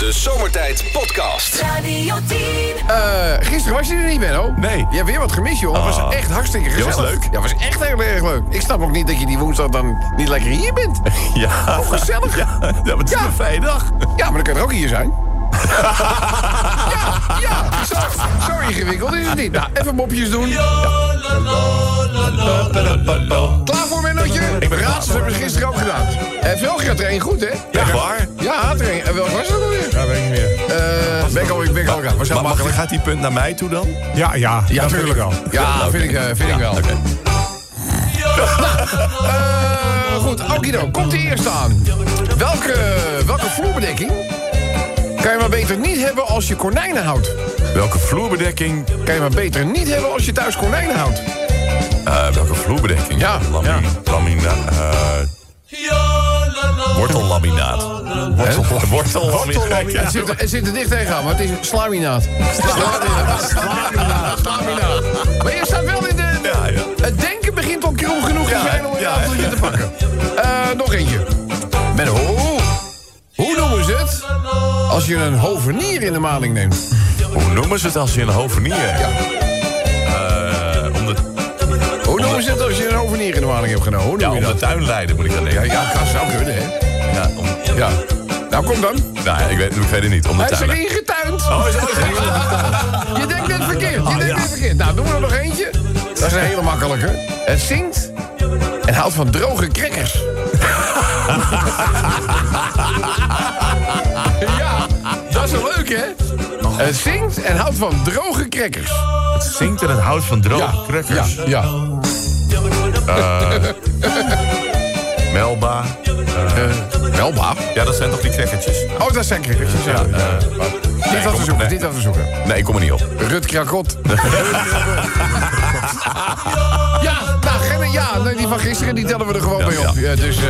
De Zomertijd Podcast. Radio 10. Eh, gisteren was je er niet, Benno. Nee. Je hebt weer wat gemist, joh. Het was echt hartstikke gezellig. was leuk. Ja, was echt heel erg leuk. Ik snap ook niet dat je die woensdag dan niet lekker hier bent. Ja. Oh, gezellig. Ja, ja, maar het is Ja. een vrije dag. Ja, maar dan kan je er ook hier zijn. ja, ja. Zo, zo ingewikkeld is het niet. Nou, even mopjes doen. Klaar voor, Bennootje? Ik ben Raadsels klaar. hebben we gisteren ook gedaan. En Velge had er één goed, hè? Echt waar? Ja, had er één. En welk was het meer. Eh, ben ik al, ik ben al Maar gaat die punt naar mij toe dan? Ja, ja. Ja, dat tuurlijk wel. Ja, vind ik, eh, vind ik wel. Oké. Eh, goed, Okido, komt de eerste aan. Welke, welke vloerbedekking kan je maar beter niet hebben als je konijnen houdt? Welke vloerbedekking? Kan je maar beter niet hebben als je thuis konijnen houdt? Eh, welke vloerbedekking? Ja, Lami ja. Lamina, eh, wortellaminaat. Wortel, wortellaminaat. Ja. Het zit, er- het zit er dicht tegenaan, maar het is slaminaat. Slaminaat. Slaminaat. Slaminaat. Maar je staat wel in de... Ja, ja. Het denken begint al krom genoeg te zijn om een ja. te pakken. Eh, nog eentje. Menno, hoe noemen ze het als je een hovenier in de maling neemt? Hoe noemen ze het als je een hovenier? Ja. Het als je een hovenier in de maling hebt genomen? Hoe ja, noem je om de dat? tuinleider moet ik Ja, denken. ja, kan zou kunnen, hè? Ja, om, Ja. Nou, kom dan. nou, ik, weet, het niet. Om de Hij is tuinleider. erin getuind. Oh, is Je denkt net verkeerd. Je denkt net verkeerd. Nou, doen we er nog eentje. Dat is een hele makkelijke. Het zingt en houdt van droge crackers. ja, dat is wel leuk, hè? Het zingt en houdt van droge crackers. Het zingt en het houdt van droge crackers. Ja, ja. Melba. Eh, Melba. Ja, dat zijn toch die crackertjes? Oh, dat zijn crackers. Ja, Ja, Dit wat we kom- zoeken, wat we zoeken. Nee, ik kom er niet op. Rut Krakot. ja, nou, ja, nee, die van gisteren die tellen we er gewoon Ja, bij op. Ja, dus, eh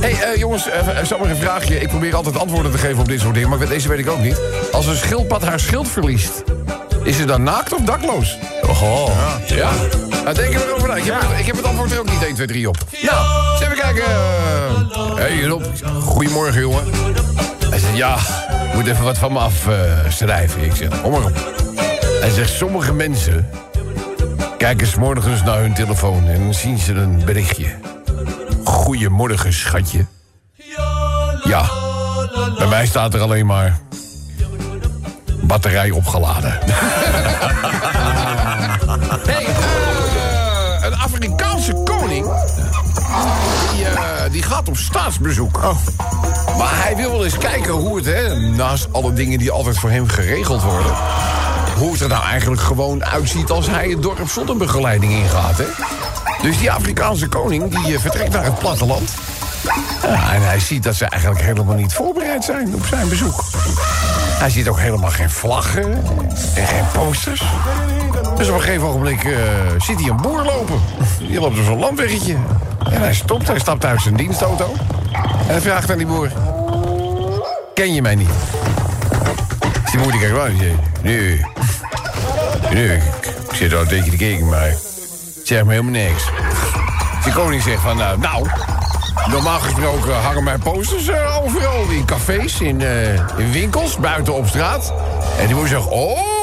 hey, jongens, uh, zomaar een vraagje. Ik probeer altijd antwoorden te geven op dit soort dingen, maar deze weet ik ook niet. Als een schildpad haar schild verliest, is ze dan naakt of dakloos? Oh. Ja? Nou, denk er erover na. Ik heb, het, ik heb het antwoord er ook niet 1, 2, 3 op. Nou, eens even kijken. Hé, hey, Rob. Goedemorgen, jongen. Hij zegt, ja, ik moet even wat van me afschrijven. ik zeg, kom maar op. Hij zegt, sommige mensen kijken s morgens naar hun telefoon... en dan zien ze een berichtje. Goedemorgen, schatje. Ja, bij mij staat er alleen maar... batterij opgeladen. Hey, Afrikaanse koning. Die, eh, die gaat op staatsbezoek. Maar hij wil wel eens kijken hoe het, hè, naast alle dingen die altijd voor hem geregeld worden. Hoe het er nou eigenlijk gewoon uitziet als hij het dorp zonder begeleiding ingaat. Hè? Dus die Afrikaanse koning die eh, vertrekt naar het platteland. Ja, en hij ziet dat ze eigenlijk helemaal niet voorbereid zijn op zijn bezoek. Hij ziet ook helemaal geen vlaggen en geen posters. Dus op een gegeven ogenblik eh, ziet hij een boer lopen. Die loopt op zo'n landweggetje. En hij stopt, hij stapt uit zijn dienstauto. En hij vraagt aan die boer... Ken je mij niet? Dus die boer die kijkt wel en zegt... Nee, nee, ik, ik zit al tegen te kijken, maar... het Zeg me helemaal niks. De koning zegt van, nou, nou... Normaal gesproken hangen mijn posters eh, overal. In cafés, in, eh, in winkels, buiten op straat. En die moeder zegt, oh,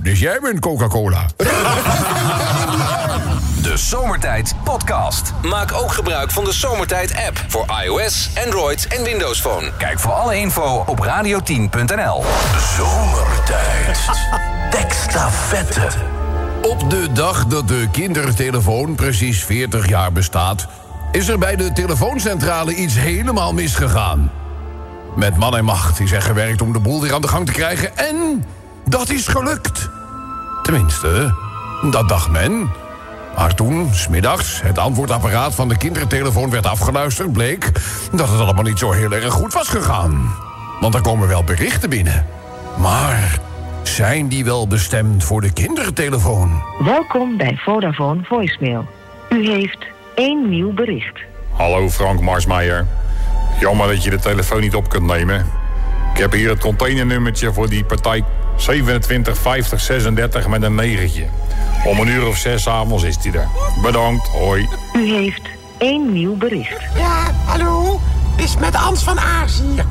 dus jij bent Coca-Cola. De Zomertijd Podcast. Maak ook gebruik van de Zomertijd app voor iOS, Android en Windows Phone. Kijk voor alle info op radio10.nl. Zomertijd. Tekstafette. Op de dag dat de kindertelefoon precies 40 jaar bestaat... is er bij de telefooncentrale iets helemaal misgegaan. Met man en macht is er gewerkt om de boel weer aan de gang te krijgen... en dat is gelukt. Tenminste, dat dacht men. Maar toen, smiddags, het antwoordapparaat van de kindertelefoon werd afgeluisterd... bleek dat het allemaal niet zo heel erg goed was gegaan. Want er komen wel berichten binnen. Maar zijn die wel bestemd voor de kindertelefoon? Welkom bij Vodafone Voicemail. U heeft één nieuw bericht. Hallo Frank Marsmeijer. Jammer dat je de telefoon niet op kunt nemen. Ik heb hier het containernummertje voor die partij 275036 met een negentje. Om een uur of zes avonds is die er. Bedankt, hoi. U heeft één nieuw bericht. Ja, hallo. Is met Ans van Aars hier.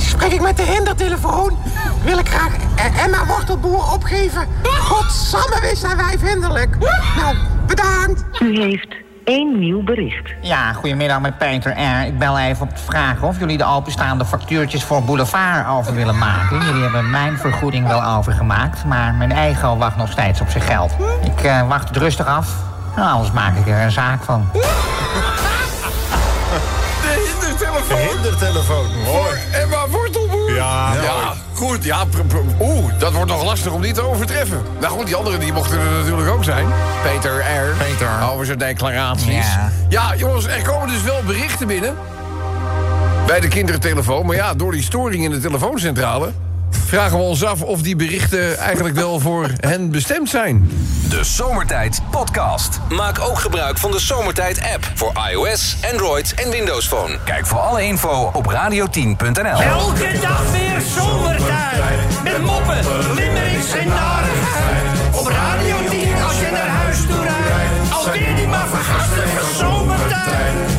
spreek ik met de hindertelefoon? Wil ik graag eh, Emma Wortelboer opgeven. Godsamme, wees zijn wij vindelijk. Nou, bedankt. U heeft één nieuw bericht. Ja, goedemiddag met Peter R. Ik bel even op te vragen of jullie de openstaande factuurtjes voor Boulevard over willen maken. Jullie hebben mijn vergoeding wel overgemaakt, maar mijn ego wacht nog steeds op zijn geld. Ik eh, wacht het rustig af, nou, anders maak ik er een zaak van. De hindertelefoon. Hindertelefoon. Mooi. Emma Wortelboer. Ja, Ja, goed. Ja, oeh, dat wordt nog lastig om die te overtreffen. Nou goed, die anderen die mochten er natuurlijk ook zijn. Peter R. Peter. Over zijn declaraties. Ja. ja, jongens, er komen dus wel berichten binnen. Bij de kindertelefoon. Maar ja, door die storing in de telefooncentrale... vragen we ons af of die berichten eigenlijk wel voor hen bestemd zijn. De Zomertijd Podcast. Maak ook gebruik van de Zomertijd app voor iOS, Android en Windows Phone. Kijk voor alle info op radio10.nl. Elke dag weer zomertijd. Met moppen, limmerings en narigheid. Op Radio 10 als je naar huis toe rijdt. Alweer die maar vergasten van zomertijd.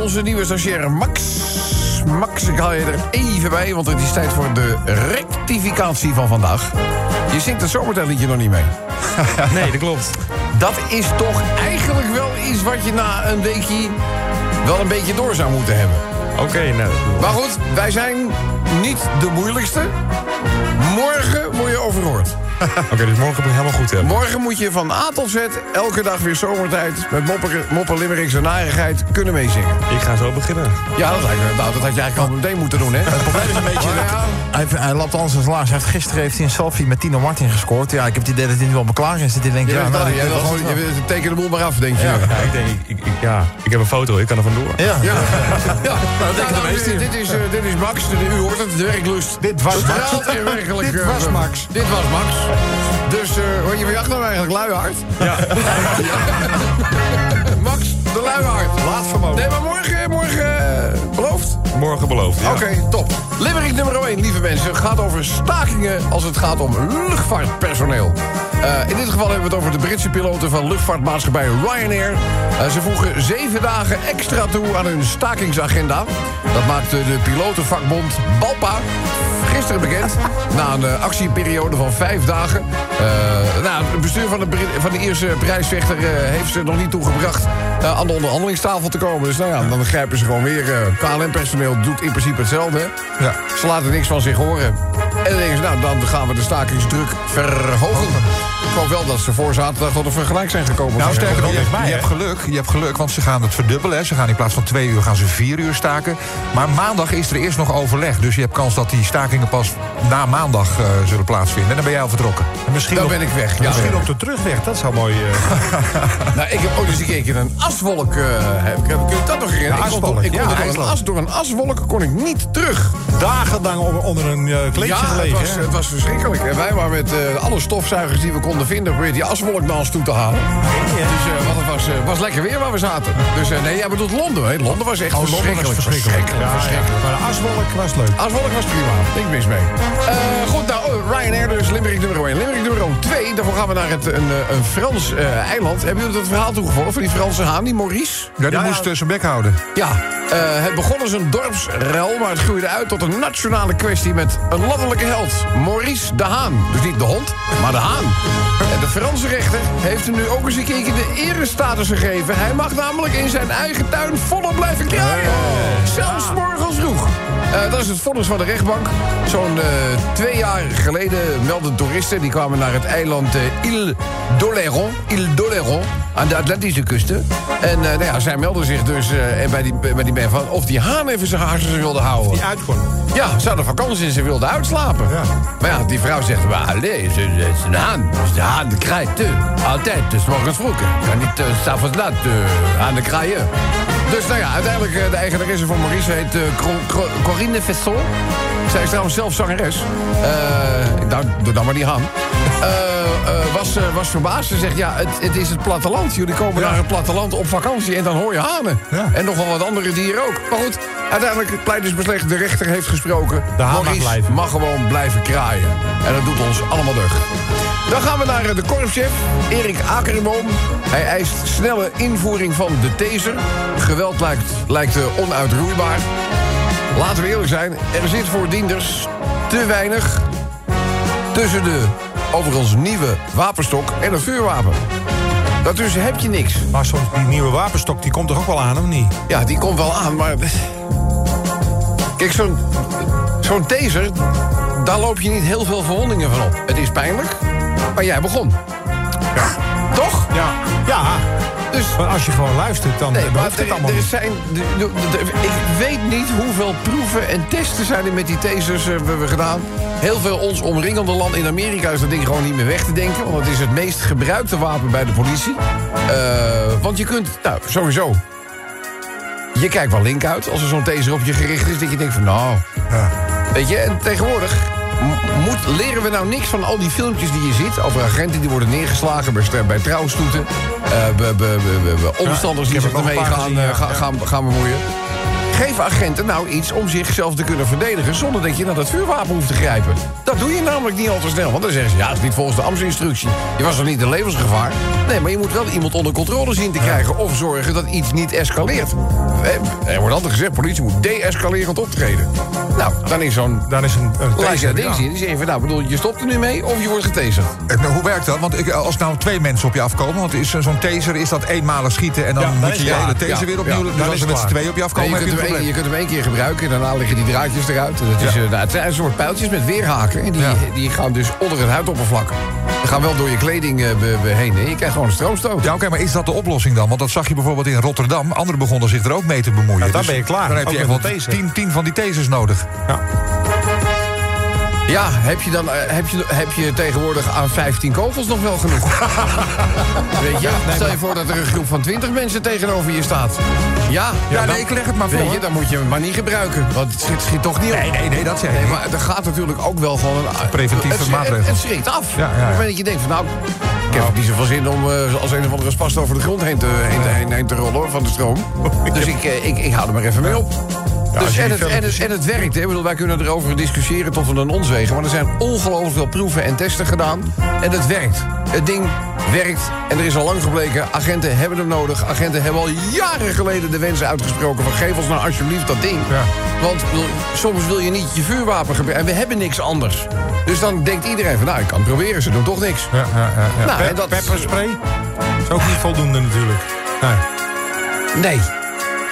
Onze nieuwe stagiaire Max. Max, ik haal je er even bij, want het is tijd voor de rectificatie van vandaag. Je zingt het zomertijdliedje nog niet mee. Nee, dat klopt. Dat is toch eigenlijk wel iets wat je na een weekje wel een beetje door zou moeten hebben. Oké, nou. Maar goed, wij zijn niet de moeilijkste. Morgen word je overhoord. Oké, dus morgen moet ik helemaal goed hebben. Morgen moet je van A tot Z elke dag weer zomertijd... met moppen, moppen limericks en narigheid kunnen meezingen. Ik ga zo beginnen. Ja, dat, lijkt me, nou, dat had je eigenlijk al meteen moeten doen, hè? Het probleem is een beetje... Hij, hij lapt alles zijn laars. Hij heeft, gisteren heeft hij een selfie met Tino Martin gescoord. Ja, ik heb het idee dat hij nu wel klaar is. Dat hij denkt, Ja, ja, nou, nou, je teken de boel maar af, denk je. Ja. Ja, ik denk, ik, ik- ja, ik heb een foto, ik kan er vandoor. Ja. Ja, ja. Nou, Nou, dit, is, eh, dit is Max, u hoort het, de werklust. Dit was Max. Dit was Max. Dit was Max. Dus, eh hoor je je achternaam eigenlijk luihaard? Ja. Max, de luihaard. Laat vermogen. Nee, maar morgen, morgen eh, beloofd? Morgen beloofd. Ja. Oké, top. Limerick nummer 1, lieve mensen, gaat over stakingen als het gaat om luchtvaartpersoneel. Eh, in dit geval hebben we het over de Britse piloten van luchtvaartmaatschappij Ryanair. Ze voegen zeven dagen extra toe aan hun stakingsagenda. Dat maakte de pilotenvakbond Balpa gisteren bekend. Na een eh, actieperiode van vijf dagen. Eh, nou, het bestuur van de, van de Ierse prijsvechter eh, heeft ze nog niet toegebracht aan de onderhandelingstafel te komen. Dus nou ja, dan grijpen ze gewoon weer. KLM-personeel doet in principe hetzelfde. hè. Ja. Ze laten niks van zich horen. En dan denken ze, nou, dan gaan we de stakingsdruk verhogen. Ik hoop wel dat ze voor zaterdag tot een vergelijk zijn gekomen. Nou, sterker nog, je, je hebt geluk. Je hebt geluk, want ze gaan het verdubbelen. Hè. Ze gaan in plaats van twee uur gaan ze vier uur staken. Maar maandag is er eerst nog overleg. Dus je hebt kans dat die stakingen pas na maandag eh, zullen plaatsvinden. En dan ben jij al vertrokken. Misschien Dan op, ben ik weg. Ja. misschien op de terugweg, dat zou mooi... eh, Nou, ik heb ook eens een keer een aswolk. eh, heb, kun je dat nog herinneren? Ik kon door- aswolk, ik kon ja, door, een as, door een aswolk kon ik niet terug. dagenlang onder, onder een kleedje Ja, het gelegen. was, het was verschrikkelijk. En wij waren met alle stofzuigers die we konden vinden... probeerden die aswolk naar ons toe te halen. Dus eh, want het was, eh, was lekker weer waar we zaten. Dus eh, nee, jij bedoelt Londen. Hè? Londen was echt Oh, Londen was verschrikkelijk. verschrikkelijk. Ja, verschrikkelijk. ja. Maar de aswolk was leuk. Aswolk was prima. Niks mis mee. Goed, nou, oh, Ryanair dus. Limerick nummer 1. Limerick nummer 2. Daarvoor gaan we naar het, een, een Frans eiland. Hebben jullie dat verhaal toegevoegd van die Franse haan, die Maurice? Ja, die moest zijn bek houden. Ja, het begon als een dorpsrel, maar het groeide uit tot een nationale kwestie met een landelijke held. Maurice de Haan. Dus niet de hond, maar de haan. En de Franse rechter heeft hem nu ook eens een keertje de erestatus gegeven. Hij mag namelijk in zijn eigen tuin volop blijven kraaien. Zelfs morgens vroeg. Eh, dat is het vonnis van de rechtbank. Zo'n eh, twee jaar geleden meldden toeristen... die kwamen naar het eiland eh, Ile d'Oléron. Ile d'Oléron, aan de Atlantische kusten. En eh, nou ja, zij melden zich dus eh, bij, die, bij die man van... of die haan even zijn haarsen wilde houden. Die uit kon. Ja, ze hadden vakantie en ze wilden uitslapen. Ja. Maar ja, die vrouw zegt, maar allee, het is een haan. Dus de haan kraait uh, altijd, dus morgens vroeg. Ik kan niet uh, s'avonds laat uh, aan de kraaien. Dus nou ja, uiteindelijk uh, de eigenaresse van Maurice heet uh, Cor Corinne Fesson. Zij is trouwens zelf zangeres. Uh, nou, doe dan maar die haan. Uh, was, was verbaasd. Ze zegt, ja, het, het, is het platteland. Jullie komen naar het platteland op vakantie en dan hoor je hanen. En nogal wat andere dieren ook. Maar goed, Uiteindelijk, pleit beslecht, de rechter heeft gesproken. De haan mag mag gewoon blijven kraaien. En dat doet ons allemaal deugd. Dan gaan we naar eh, de korpschef, Erik Akerboom. Hij eist snelle invoering van de taser. Geweld lijkt, lijkt eh, onuitroeibaar. Laten we eerlijk zijn, er zit voor dienders te weinig tussen de overigens nieuwe wapenstok en het vuurwapen. Daartussen heb je niks. Maar soms die nieuwe wapenstok, die komt toch ook wel aan, of niet? Ja, die komt wel aan, maar... Kijk, zo'n zo'n taser, daar loop je niet heel veel verwondingen van op. Het is pijnlijk, maar jij begon. Ja. Toch? Ja. Ja. Maar als je gewoon luistert, dan Nee, maar het allemaal er zijn, ik weet niet hoeveel proeven en testen zijn er met die tasers eh, hebben we gedaan. Heel veel ons omringende land in Amerika is dat ding gewoon niet meer weg te denken. Want het is het meest gebruikte wapen bij de politie. Eh, want je kunt, nou, sowieso... Je kijkt wel link uit als er zo'n taser op je gericht is. Dat je denkt van, nou... Weet je, en tegenwoordig moet, leren we nou niks van al die filmpjes die je ziet... over agenten die worden neergeslagen bij, bij trouwstoeten... be- be- be- be- be- omstanders die zich er ermee gaan, eh, gaan, gaan, gaan bemoeien. Geef agenten nou iets om zichzelf te kunnen verdedigen... zonder dat je naar dat vuurwapen hoeft te grijpen. Dat doe je namelijk niet al te snel. Want dan zeggen ze, ja, dat is niet volgens de ambtsinstructie. Je was toch niet in levensgevaar? Nee, maar je moet wel iemand onder controle zien te krijgen... of zorgen dat iets niet escaleert. Eh, Er wordt altijd gezegd, politie moet de-escalerend optreden. Nou, dan is zo'n... Dan is een, een Laat je taser dat ding ja. zien. Die zeggen van, nou, bedoel, je stopt er nu mee of je wordt getaserd. Eh, nou, hoe werkt dat? Want ik, als nou twee mensen op je afkomen... want is zo'n taser is dat eenmalig schieten... en dan Ja, moet je je het hele taser Ja, weer opnieuw... ja, dus dan als er het met z'n twee op je Nee, afkomen... je, heb kunt je je kunt hem één keer gebruiken en daarna liggen die draadjes eruit. Dat is, eh, nou, het zijn een soort pijltjes met weerhaken. En die, Ja. die gaan dus onder het huidoppervlak. Die gaan wel door je kleding eh, be- be- heen. hè. Je krijgt gewoon een stroomstoot. Ja, oké, maar is dat de oplossing dan? Want dat zag je bijvoorbeeld in Rotterdam. Anderen begonnen zich er ook mee te bemoeien. Ja, dan Dus ben je klaar. Dan heb je echt wel tien, tien van die tasers nodig. Ja. Ja, heb je, dan, eh, heb, je, heb je tegenwoordig aan 15 kogels nog wel genoeg? Weet je, stel je voor dat er een groep van 20 mensen tegenover je staat. Ja, Ja, nee, ik leg het maar voor. Weet je, dan moet je hem maar niet gebruiken. Want het schiet, schiet toch niet op. Nee, nee, nee, dat zeg ik Nee, maar er gaat natuurlijk ook wel gewoon een... Preventieve het, maatregel. Het, schrikt af. Ja, ja, ja. Op het moment dat je denkt van nou... Ik heb niet zoveel zin om eh, als een of andere spast over de grond heen te, heen, te- heen, heen te rollen hoor, van de stroom. Dus ik, eh, ik, ik hou er maar even mee op. dus, en, het, en, het, filmpjes en het werkt. Hè. Ik bedoel, wij kunnen erover discussiëren tot we een ons wegen. Maar er zijn ongelooflijk veel proeven en testen gedaan. En het werkt. Het ding werkt. En er is al lang gebleken, agenten hebben hem nodig. Agenten hebben al jaren geleden de wens uitgesproken... van geef ons nou alsjeblieft dat ding. Ja. Want bedoel, soms wil je niet je vuurwapen gebruiken. En we hebben niks anders. Dus dan denkt iedereen van, nou, ik kan het proberen. Ze doen toch niks. Ja, ja, ja, ja. Nou, Pe- en dat... Pepperspray? is ook niet voldoende natuurlijk. Nee. Nee.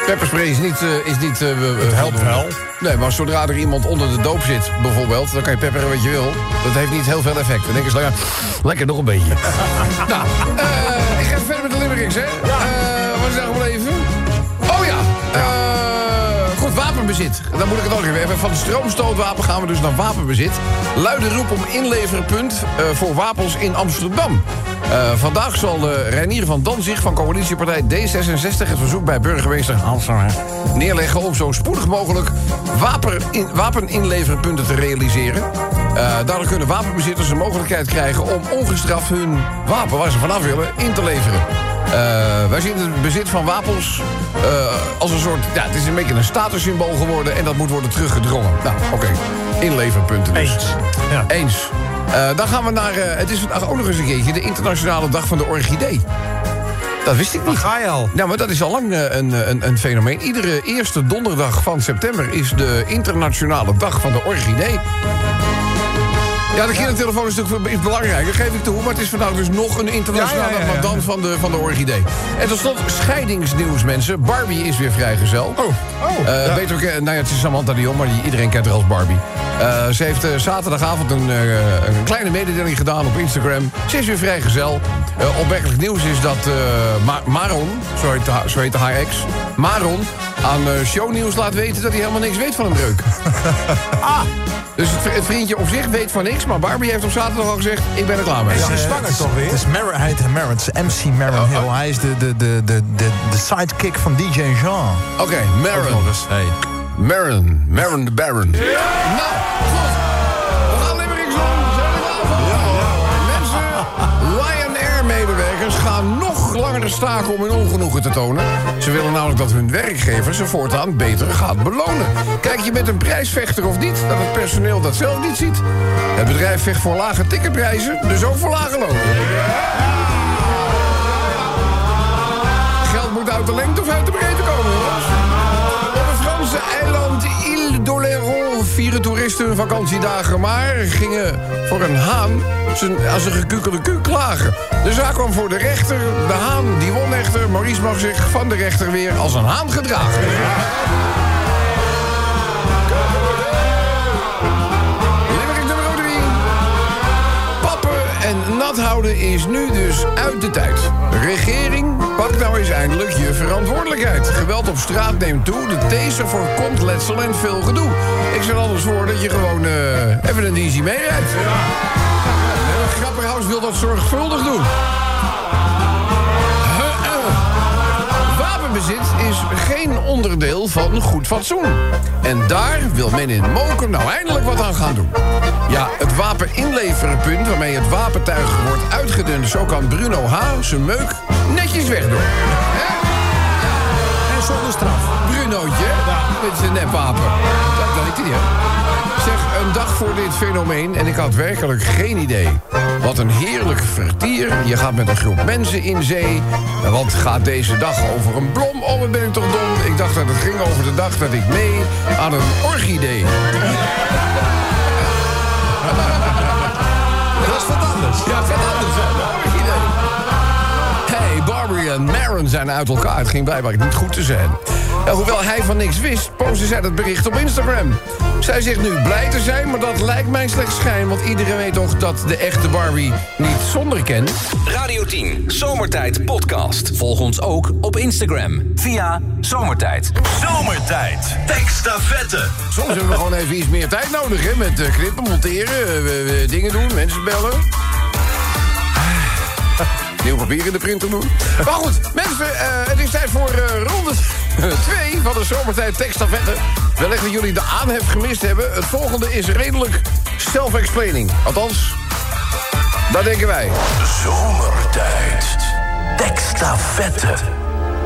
Pepperspray is niet... eh, is niet het helpt wel. Nee, maar zodra er iemand onder de doop zit, bijvoorbeeld... dan kan je pepperen wat je wil. Dat heeft niet heel veel effect. Dan denken ze, ja, lekker nog een beetje. nou, eh, ik ga even verder met de limericks, hè. Eh, Dan moet ik het ook even hebben. Van stroomstootwapen gaan we dus naar wapenbezit. Luide roep om inleverpunt eh, voor wapens in Amsterdam. Eh, vandaag zal eh Reinier van Danzig van coalitiepartij D66... het verzoek bij burgemeester Hanselaar neerleggen... om zo spoedig mogelijk wapen in, wapeninleverpunten te realiseren. Eh, daardoor kunnen wapenbezitters de mogelijkheid krijgen... om ongestraft hun wapen waar ze vanaf willen in te leveren. Eh, wij zien het bezit van wapens eh, als een soort... Ja, het is een beetje een statussymbool geworden... en dat moet worden teruggedrongen. Nou, oké. Inleverpunten dus. Eens. Ja. Eens. Eh, dan gaan we naar... het is vandaag ook nog eens een keertje... de internationale dag van de orchidee. Dat wist ik niet. ga je al? Nou, maar dat is al lang een, een, een fenomeen. Iedere eerste donderdag van september is de internationale dag van de orchidee. Ja, de kindertelefoon is natuurlijk is belangrijk, dat geef ik toe. Maar het is vandaag dus nog een internationale Ja, dan van de, van de orchidee. En tot slot scheidingsnieuws, mensen. Barbie is weer vrijgezel. Oh, oh, Eh, ja. Beter ook, nou ja, het is Samantha de Jong, maar die, iedereen kent haar als Barbie. Eh, ze heeft eh, zaterdagavond een, eh, een kleine mededeling gedaan op Instagram. Ze is weer vrijgezel. Eh opmerkelijk nieuws is dat eh, Ma- Maron, zo heet, haar- zo heet haar ex... Maron aan eh, shownieuws laat weten dat hij helemaal niks weet van een breuk. ah! Dus het, het vriendje op zich weet van niks, maar Barbie heeft op zaterdag al gezegd... ik ben er klaar mee. Ze is zwanger toch weer? Het is Mar hij heet Maron, het is MC Maron Oh, Hill. oh. Hij is de, de, de, de, de, de sidekick van DJ Jean. Oké, Ook Maron. Hey. Maron. Maron de Baron. Nou, goed. Gaan nog langer staken om hun ongenoegen te tonen. Ze willen namelijk dat hun werkgever ze voortaan beter gaat belonen. Kijk je met een prijsvechter of niet, dat het personeel dat zelf niet ziet. Het bedrijf vecht voor lage ticketprijzen, dus ook voor lage lonen. Geld moet uit de lengte of uit de breedte komen, jongens. Franse eiland Ile d'Oléron vieren toeristen hun vakantiedagen... maar gingen voor een haan als een gekukelde kuuk klagen. De zaak kwam voor de rechter. De haan die won echter. Maurice mag zich van de rechter weer als een haan gedragen. Limerick nummer 3. Pappen en nat houden is nu dus uit de tijd. Regering, pak nou eens eindelijk je verantwoordelijkheid. Geweld op straat neemt toe, de taser voorkomt letsel en veel gedoe. Ik stel anders voor dat je gewoon eh, even een dienstje meerijdt. Ja. Grapperhaus wil dat zorgvuldig doen. Eh. Wapenbezit is geen onderdeel van goed fatsoen. En daar wil men in Mokum nou eindelijk wat aan gaan doen. Ja, het wapeninleverenpunt waarmee het wapentuig wordt uitgedund... zo kan Bruno H. zijn meuk netjes wegdoen. Hè? En zonder straf. Brunootje, met zijn nepwapen. Dat weet hij, hè? Zeg, een dag voor dit fenomeen en ik had werkelijk geen idee. Wat een heerlijk vertier. Je gaat met een groep mensen in zee. En wat gaat deze dag over een blom? Oh, wat ben ik toch dom. Ik dacht dat het ging over de dag dat ik mee aan een orchidee. Dat is wat anders. Ja, vet anders, en Maren zijn uit elkaar. Het ging blijkbaar niet goed te zijn. Hoewel hij van niks wist, postte zij dat bericht op Instagram. Zij zegt nu blij te zijn, maar dat lijkt mij slechts schijn... want iedereen weet toch dat de echte Barbie niet zonder kent. Radio 10, Zomertijd Podcast. Volg ons ook op Instagram via Zomertijd. Zomertijd. Tekststafette. Soms hebben we gewoon even iets meer tijd nodig, hè? Met eh, knippen, monteren, eh, we dingen doen, mensen bellen. Nieuw papier in de printer doen. Maar goed, mensen, eh, het is tijd voor eh, ronde 2 van de zomertijd tekststafette. Wellicht dat jullie de aanhef gemist hebben. Het volgende is redelijk self-explaining. Althans, dat denken wij. Zomertijd. Tekststafette.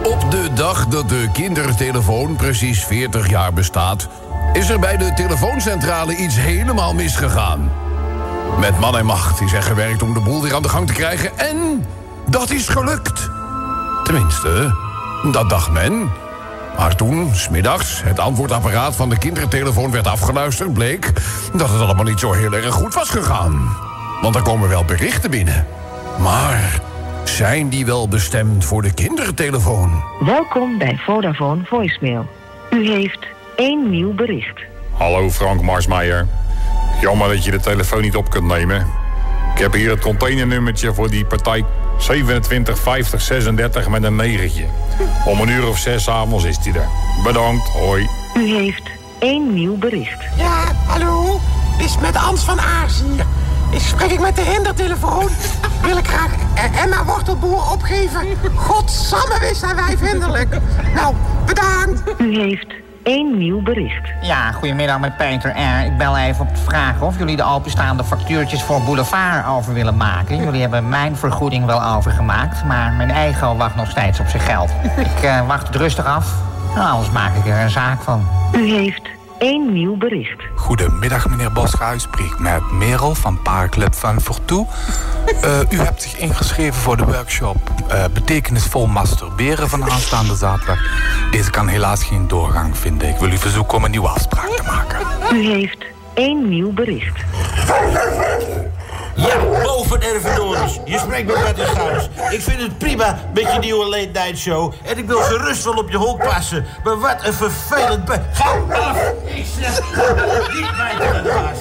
Op de dag dat de kindertelefoon precies 40 jaar bestaat... is er bij de telefooncentrale iets helemaal misgegaan. Met man en macht is er gewerkt om de boel weer aan de gang te krijgen... en dat is gelukt. Tenminste, dat dacht men. Maar toen, smiddags, het antwoordapparaat van de kindertelefoon werd afgeluisterd... bleek dat het allemaal niet zo heel erg goed was gegaan. Want er komen wel berichten binnen. Maar zijn die wel bestemd voor de kindertelefoon? Welkom bij Vodafone Voicemail. U heeft één nieuw bericht. Hallo Frank Marsmeijer. Jammer dat je de telefoon niet op kunt nemen. Ik heb hier het containernummertje voor die partij 275036 met een negentje. Om een uur of zes avonds is die er. Bedankt, hoi. U heeft één nieuw bericht. Ja, hallo? Dit is met Ans van Aars hier. Ik spreek ik met de hindertelefoon. Wil ik graag Emma Wortelboer opgeven. Godsamme, wees zijn wij vinderlijk. Nou, bedankt. U heeft één nieuw bericht. Ja, goedemiddag met Peter R. Ik bel even om te vragen of jullie de openstaande factuurtjes voor Boulevard over willen maken. Jullie hebben mijn vergoeding wel overgemaakt, maar mijn eigen wacht nog steeds op zijn geld. Ik eh, wacht het rustig af, nou, anders maak ik er een zaak van. U heeft één nieuw bericht. Goedemiddag, meneer Bosga. U spreekt met Merel van Paarclub van Fortoe. Eh, u hebt zich ingeschreven voor de workshop eh, Betekenisvol Masturberen van aanstaande zaterdag. Deze kan helaas geen doorgang vinden. Ik wil u verzoeken om een nieuwe afspraak te maken. U heeft één nieuw bericht. Ja, boven Ervedoris. Je spreekt met Bertie Schuis. Ik vind het prima met je nieuwe late night show. En ik wil gerust wel op je hok passen. Maar wat een vervelend... Ga af! Ik zeg, niet de baas.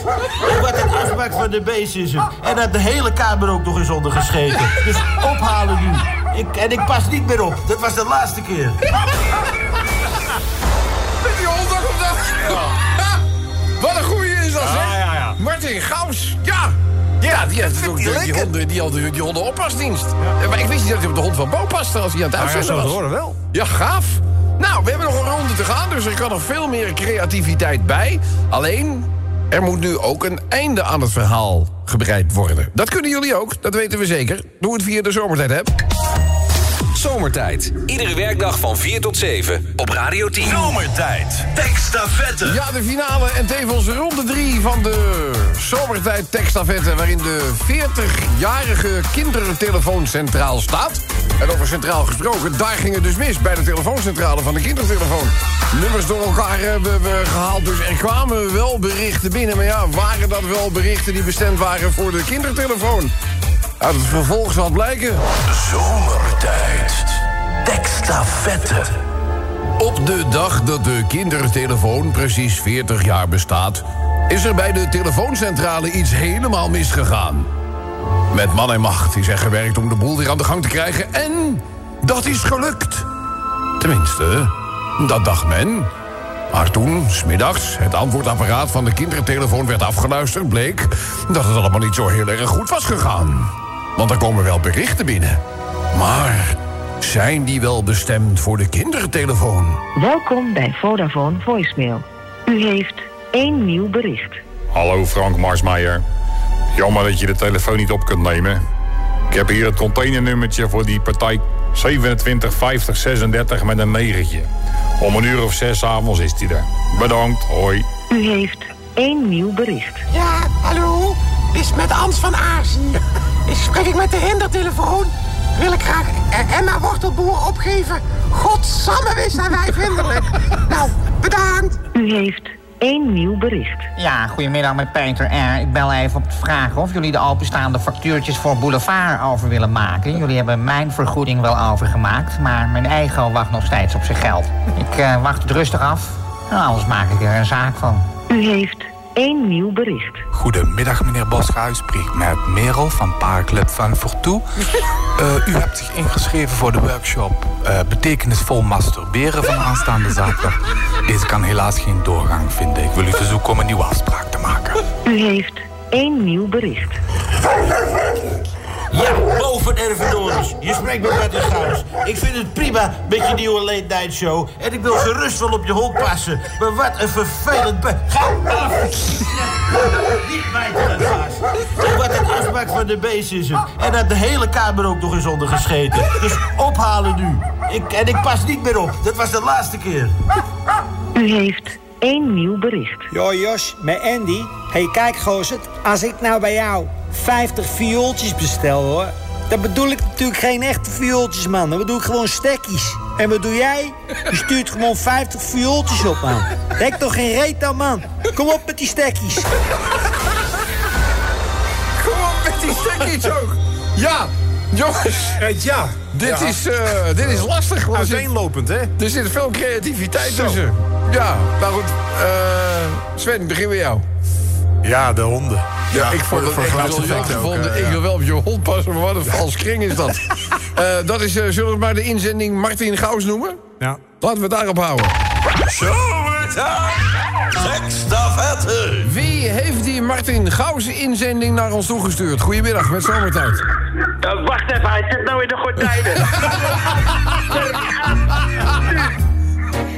Wat een afmaak van de beest is het. En dat de hele kamer ook nog eens onder gescheten. Dus ophalen nu. Ik, en ik pas niet meer op. Dat was de laatste keer. Ja, die heeft ook die, die, honden, die, hadden, die hondenopasdienst. Ja. Maar ik wist niet dat hij op de hond van Bo paste als hij aan het Nou ja, uitzenden was. te horen wel. Ja, gaaf. Nou, we hebben nog een ronde te gaan, dus er kan nog veel meer creativiteit bij. Alleen, er moet nu ook een einde aan het verhaal gebreid worden. Dat kunnen jullie ook, dat weten we zeker. Doe het via de zomertijd, hè. Zomertijd. Iedere werkdag van 4 tot 7 op Radio 10. Zomertijd. Tekstafette. Ja, de finale en tevens ronde 3 van de Zomertijd Tekstafette... waarin de 40-jarige kindertelefoon centraal staat. En over centraal gesproken, daar ging het dus mis... bij de telefooncentrale van de kindertelefoon. Nummers door elkaar hebben we gehaald, dus er kwamen wel berichten binnen. Maar ja, waren dat wel berichten die bestemd waren voor de kindertelefoon? Uit het vervolg zal blijken. Zomertijd. Tekstafette. Op de dag dat de kindertelefoon precies 40 jaar bestaat... is er bij de telefooncentrale iets helemaal misgegaan. Met man en macht is er gewerkt om de boel weer aan de gang te krijgen... en dat is gelukt. Tenminste, dat dacht men. Maar toen, smiddags, het antwoordapparaat van de kindertelefoon werd afgeluisterd... bleek dat het allemaal niet zo heel erg goed was gegaan. Want er komen wel berichten binnen. Maar zijn die wel bestemd voor de kindertelefoon? Welkom bij Vodafone Voicemail. U heeft één nieuw bericht. Hallo Frank Marsmeijer. Jammer dat je de telefoon niet op kunt nemen. Ik heb hier het containernummertje voor die partij 275036 met een negentje. Om een uur of zes avonds is die er. Bedankt, hoi. U heeft één nieuw bericht. Ja, hallo? Is met Ans van Aarsen. Ik spreek ik met de hindertelefoon. Wil ik graag eh, Emma Wortelboer opgeven. Godsamme, wist zijn wij vriendelijk. Nou, bedankt. U heeft één nieuw bericht. Ja, goedemiddag met Peter R. Ik bel even om te vragen of jullie de openstaande factuurtjes voor Boulevard over willen maken. Jullie hebben mijn vergoeding wel overgemaakt, maar mijn eigen wacht nog steeds op zijn geld. Ik eh, wacht het rustig af, nou, anders maak ik er een zaak van. U heeft één nieuw bericht. Goedemiddag, meneer Bosga. U spreekt met Merel van Paarclub van Fortoe. Eh, u hebt zich ingeschreven voor de workshop eh, Betekenisvol Masturberen van aanstaande zaterdag. Deze kan helaas geen doorgang vinden. Ik wil u verzoeken om een nieuwe afspraak te maken. U heeft één nieuw bericht. Ja, boven Ervedoris. Je spreekt met Bertie Gauws. Ik vind het prima met je nieuwe late night show. En ik wil gerust wel op je hond passen. Maar wat een vervelend... be- Ga af! Niet gaas. En wat een afmaak van de beest is het. En dat de hele kamer ook nog eens onder gescheten. Dus ophalen nu. Ik, en ik pas niet meer op. Dat was de laatste keer. U heeft één nieuw bericht. Ja, Jos, met Andy. hey, kijk, gozer. Als ik nou bij jou 50 viooltjes bestel, hoor... dan bedoel ik natuurlijk geen echte viooltjes, man. Dan bedoel ik gewoon stekkies. En wat doe jij? Je stuurt gewoon 50 viooltjes op, man. Denk toch geen reet aan, man. Kom op met die stekkies. Kom op met die stekkies ook. Ja, jongens. Ja. Dit, Ja. Is, eh, dit is lastig. Uiteenlopend, hè? Er zit veel creativiteit Zo. tussen. Ja, nou goed. eh, Sven, begin bij jou. Ja, de honden. Ja, ik vond het echt gevonden. eh, Ik wil wel op je hond passen, maar wat een vals kring is dat. Eh, dat is, eh, zullen we maar de inzending Martin Gauws noemen? Ja. Laten we het daarop houden. Zomertijd. Wie heeft die Martin Gauws inzending naar ons toegestuurd? Goedemiddag, met zomertijd. wacht even, hij zit nou in de gordijnen.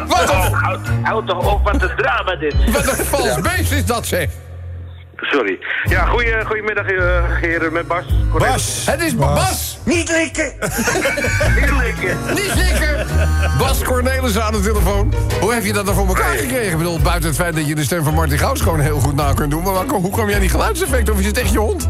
Wat een... Houd, houd toch op, wat een drama dit. Wat een vals beest is dat, zeg. Sorry. Ja, goeie, goedemiddag eh, heren met Bas. Bas. Het is Bas. Niet likken. Niet likken. Niet likken. Bas Cornelis aan de telefoon. Hoe heb je dat dan voor elkaar gekregen? Ik bedoel, buiten het feit dat je de stem van Martin Gauws gewoon heel goed na kunt doen. Maar hoe kwam jij die geluidseffect? Of is het echt je hond?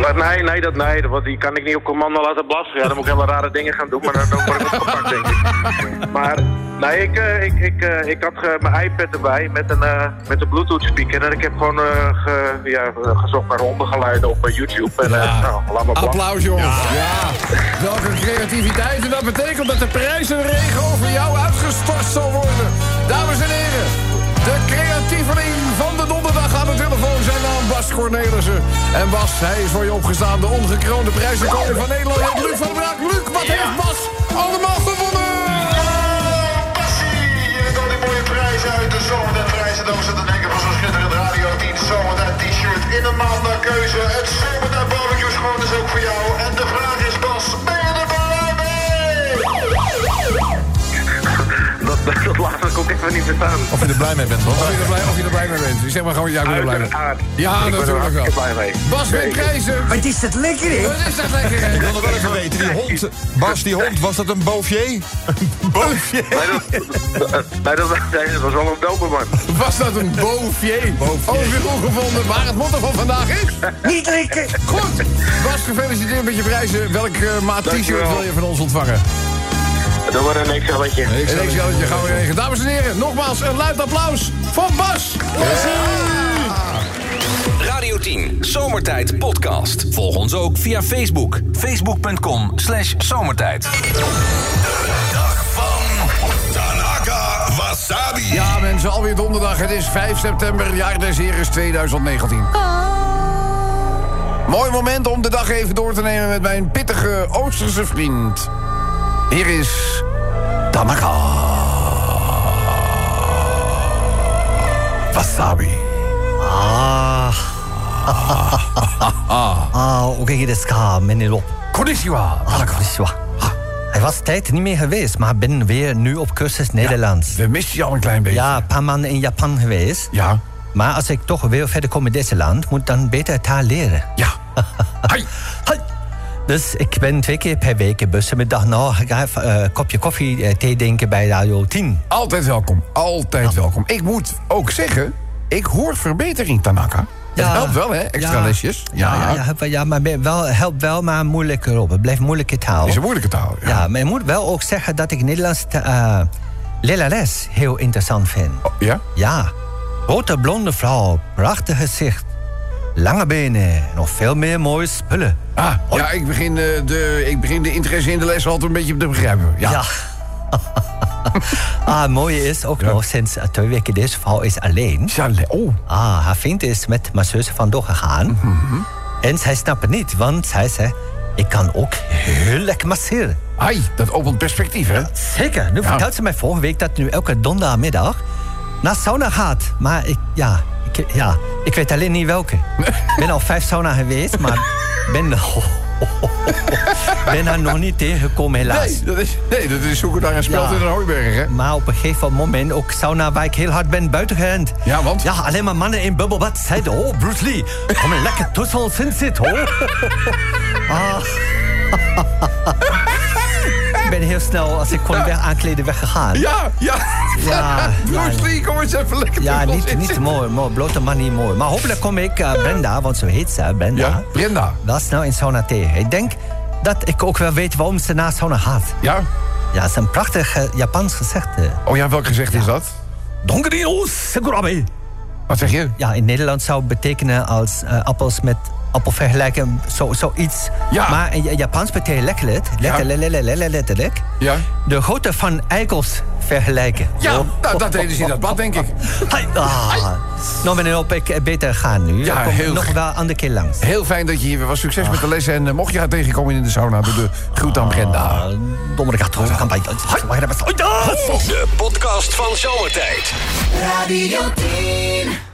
Maar nee, nee, dat, nee, want die kan ik niet op commando laten blaffen. Ja, dan moet ik hele rare dingen gaan doen, maar dan, dan word ik opgepakt, denk ik. Maar nee, ik, eh, ik, ik, eh, ik had mijn iPad erbij met een, eh, met een Bluetooth speaker. En ik heb gewoon eh, ge- ja, gezocht naar hondengeluiden op YouTube. En, nou, laat maar. Applaus, jongens. Ja. Welke creativiteit. En dat betekent dat de prijzenregen over jou uitgestort zal worden. Dames en heren, de creatieveling van de donderdag aan naam Bas Cornelissen. En Bas, hij is voor je opgestaan de ongekroonde prijzenkoning van Nederland. Je hebt Luc van der Braak. Luc, wat heeft Bas allemaal gewonnen? al die mooie prijzen uit de zomertijd prijzendoos. En dan denken van zo'n schitterend Radio 10 zomertijd t-shirt in een maand naar keuze. Het zomertijd barbecue schoon is ook voor jou. En de vraag is Bas, ben Dat, dat, dat laat ik ook even niet verstaan. Of je er blij mee bent, Bas. Of je er blij, of je er blij mee bent. Zeg maar gewoon, ja, ik ben er blij mee. Ja, Ik ben er blij mee. Bas met prijzen. Wat is dat lekker, hè? Wat is dat lekker, hè? Ik wil nog wel even weten, die hond... Bas, die hond, was dat een Bouvier? Bouvier? Nee, dat, nee, dat, nee, dat was wel een doberman. Was dat een Bouvier? Overigens ongevonden, maar het motto van vandaag is... Niet lekker. Goed. Bas, gefeliciteerd met je prijzen. Welk eh, maat t-shirt wil je van ons ontvangen? Doe maar een excelletje. Een Excelletje gaan we regelen. Dames en heren, nogmaals een luid applaus voor Bas. Radio 10, Zomertijd Podcast. Volg ons ook via Facebook. Facebook.com slash zomertijd. Dag van Tanaka Wasabi. Ja, mensen, alweer donderdag. Het is 5 september, jaar des Heres 2019. Mooi moment om de dag even door te nemen met mijn pittige Oosterse vriend. Hier is Tanaka. Wasabi. Ah. ah, oké, desu ka, meneer Konnichiwa. Ah, konnichiwa. Hij was tijd niet meer geweest, maar ben weer nu op cursus Nederlands. We missen je al een klein beetje. Ja, een paar maanden in Japan geweest. Ja. Maar als ik toch weer verder kom in deze land, moet dan beter taal leren. Ja. Hai. Hai. Dus ik ben twee keer per week bussen met dag nou, ik ga even een kopje koffie, eh, thee drinken bij Radio 10. Altijd welkom. Altijd welkom. Ik moet ook zeggen, ik hoor verbetering, Tanaka. Het helpt wel, hè? Extra Ja. lesjes. Ja, ja, ja, helpt ja maar wel, helpt wel, maar moeilijker op. Het blijft moeilijke taal. is een moeilijke taal. Ja. Ja, maar je moet wel ook zeggen dat ik Nederlands uh, lerares heel interessant vind. ja? Ja. Grote blonde vrouw, prachtig gezicht, lange benen, nog veel meer mooie spullen. Ah, ja, ik begin, eh, de, ik begin de interesse in de les altijd een beetje te begrijpen. Ja. Ja. ah, het mooie is ook nog, sinds eh, twee weken deze vrouw is alleen. Oh. Ah, haar vriend is met mijn zus vandoor gegaan. Mhm. En zij snapt het niet, want zij zei... Ik kan ook heel lekker masseren. Ai, dat opent perspectief, hè? Zeker. Nu vertelt ze mij vorige week dat nu elke donderdagmiddag naar sauna gaat. Maar ik, ja, ik, ja, ik weet alleen niet welke. Ik ben al vijf sauna geweest, maar ben, ben haar nog niet tegengekomen helaas. Nee, dat is, nee, dat is zoeken naar een speld Ja. in een hooiberg, hè? Maar op een gegeven moment ook sauna waar ik heel hard ben buiten gerend. Ja, want? Ja, alleen maar mannen in bubbelbad zeiden... Oh, Bruce Lee, kom er lekker tussen ons in zitten, hoor. Ah. ik ben heel snel, als ik kon weg aankleden, weggegaan. Ja, ja. Ja, Bruce ja. Lee, kom eens even lekker Ja, niet, niet mooi, mooi. Blote man niet mooi. Maar hopelijk kom ik eh, Brenda, want zo heet ze, Brenda. Ja, Brenda. Wel snel in sauna tegen. Ik denk dat ik ook wel weet waarom ze naar sauna gaat. Ja? Ja, het is een prachtig eh, Japans gezegde. Oh ja, welk gezegd is dat? Donkerino Segurabe. Wat zeg je? Ja, in Nederland zou het betekenen als eh, appels met appel vergelijken, zo, zoiets. Ja. Maar in Ja- Japans betekent letterlijk, letterlijk, letterlijk, Ja? de grootte van eikels vergelijken. Ja, Oh. nou, dat deden ze in dat bad, denk ik. Ah. Nou, meneer Op, ik eh, beter gaan nu. Ja, kom heel nog wel een andere keer langs. Heel fijn dat je hier weer was. Succes met de lessen. En eh, mocht je haar tegenkomen in de sauna, doe de groet aan Brenda. Kan bij. De podcast van Zomertijd. Radio 10.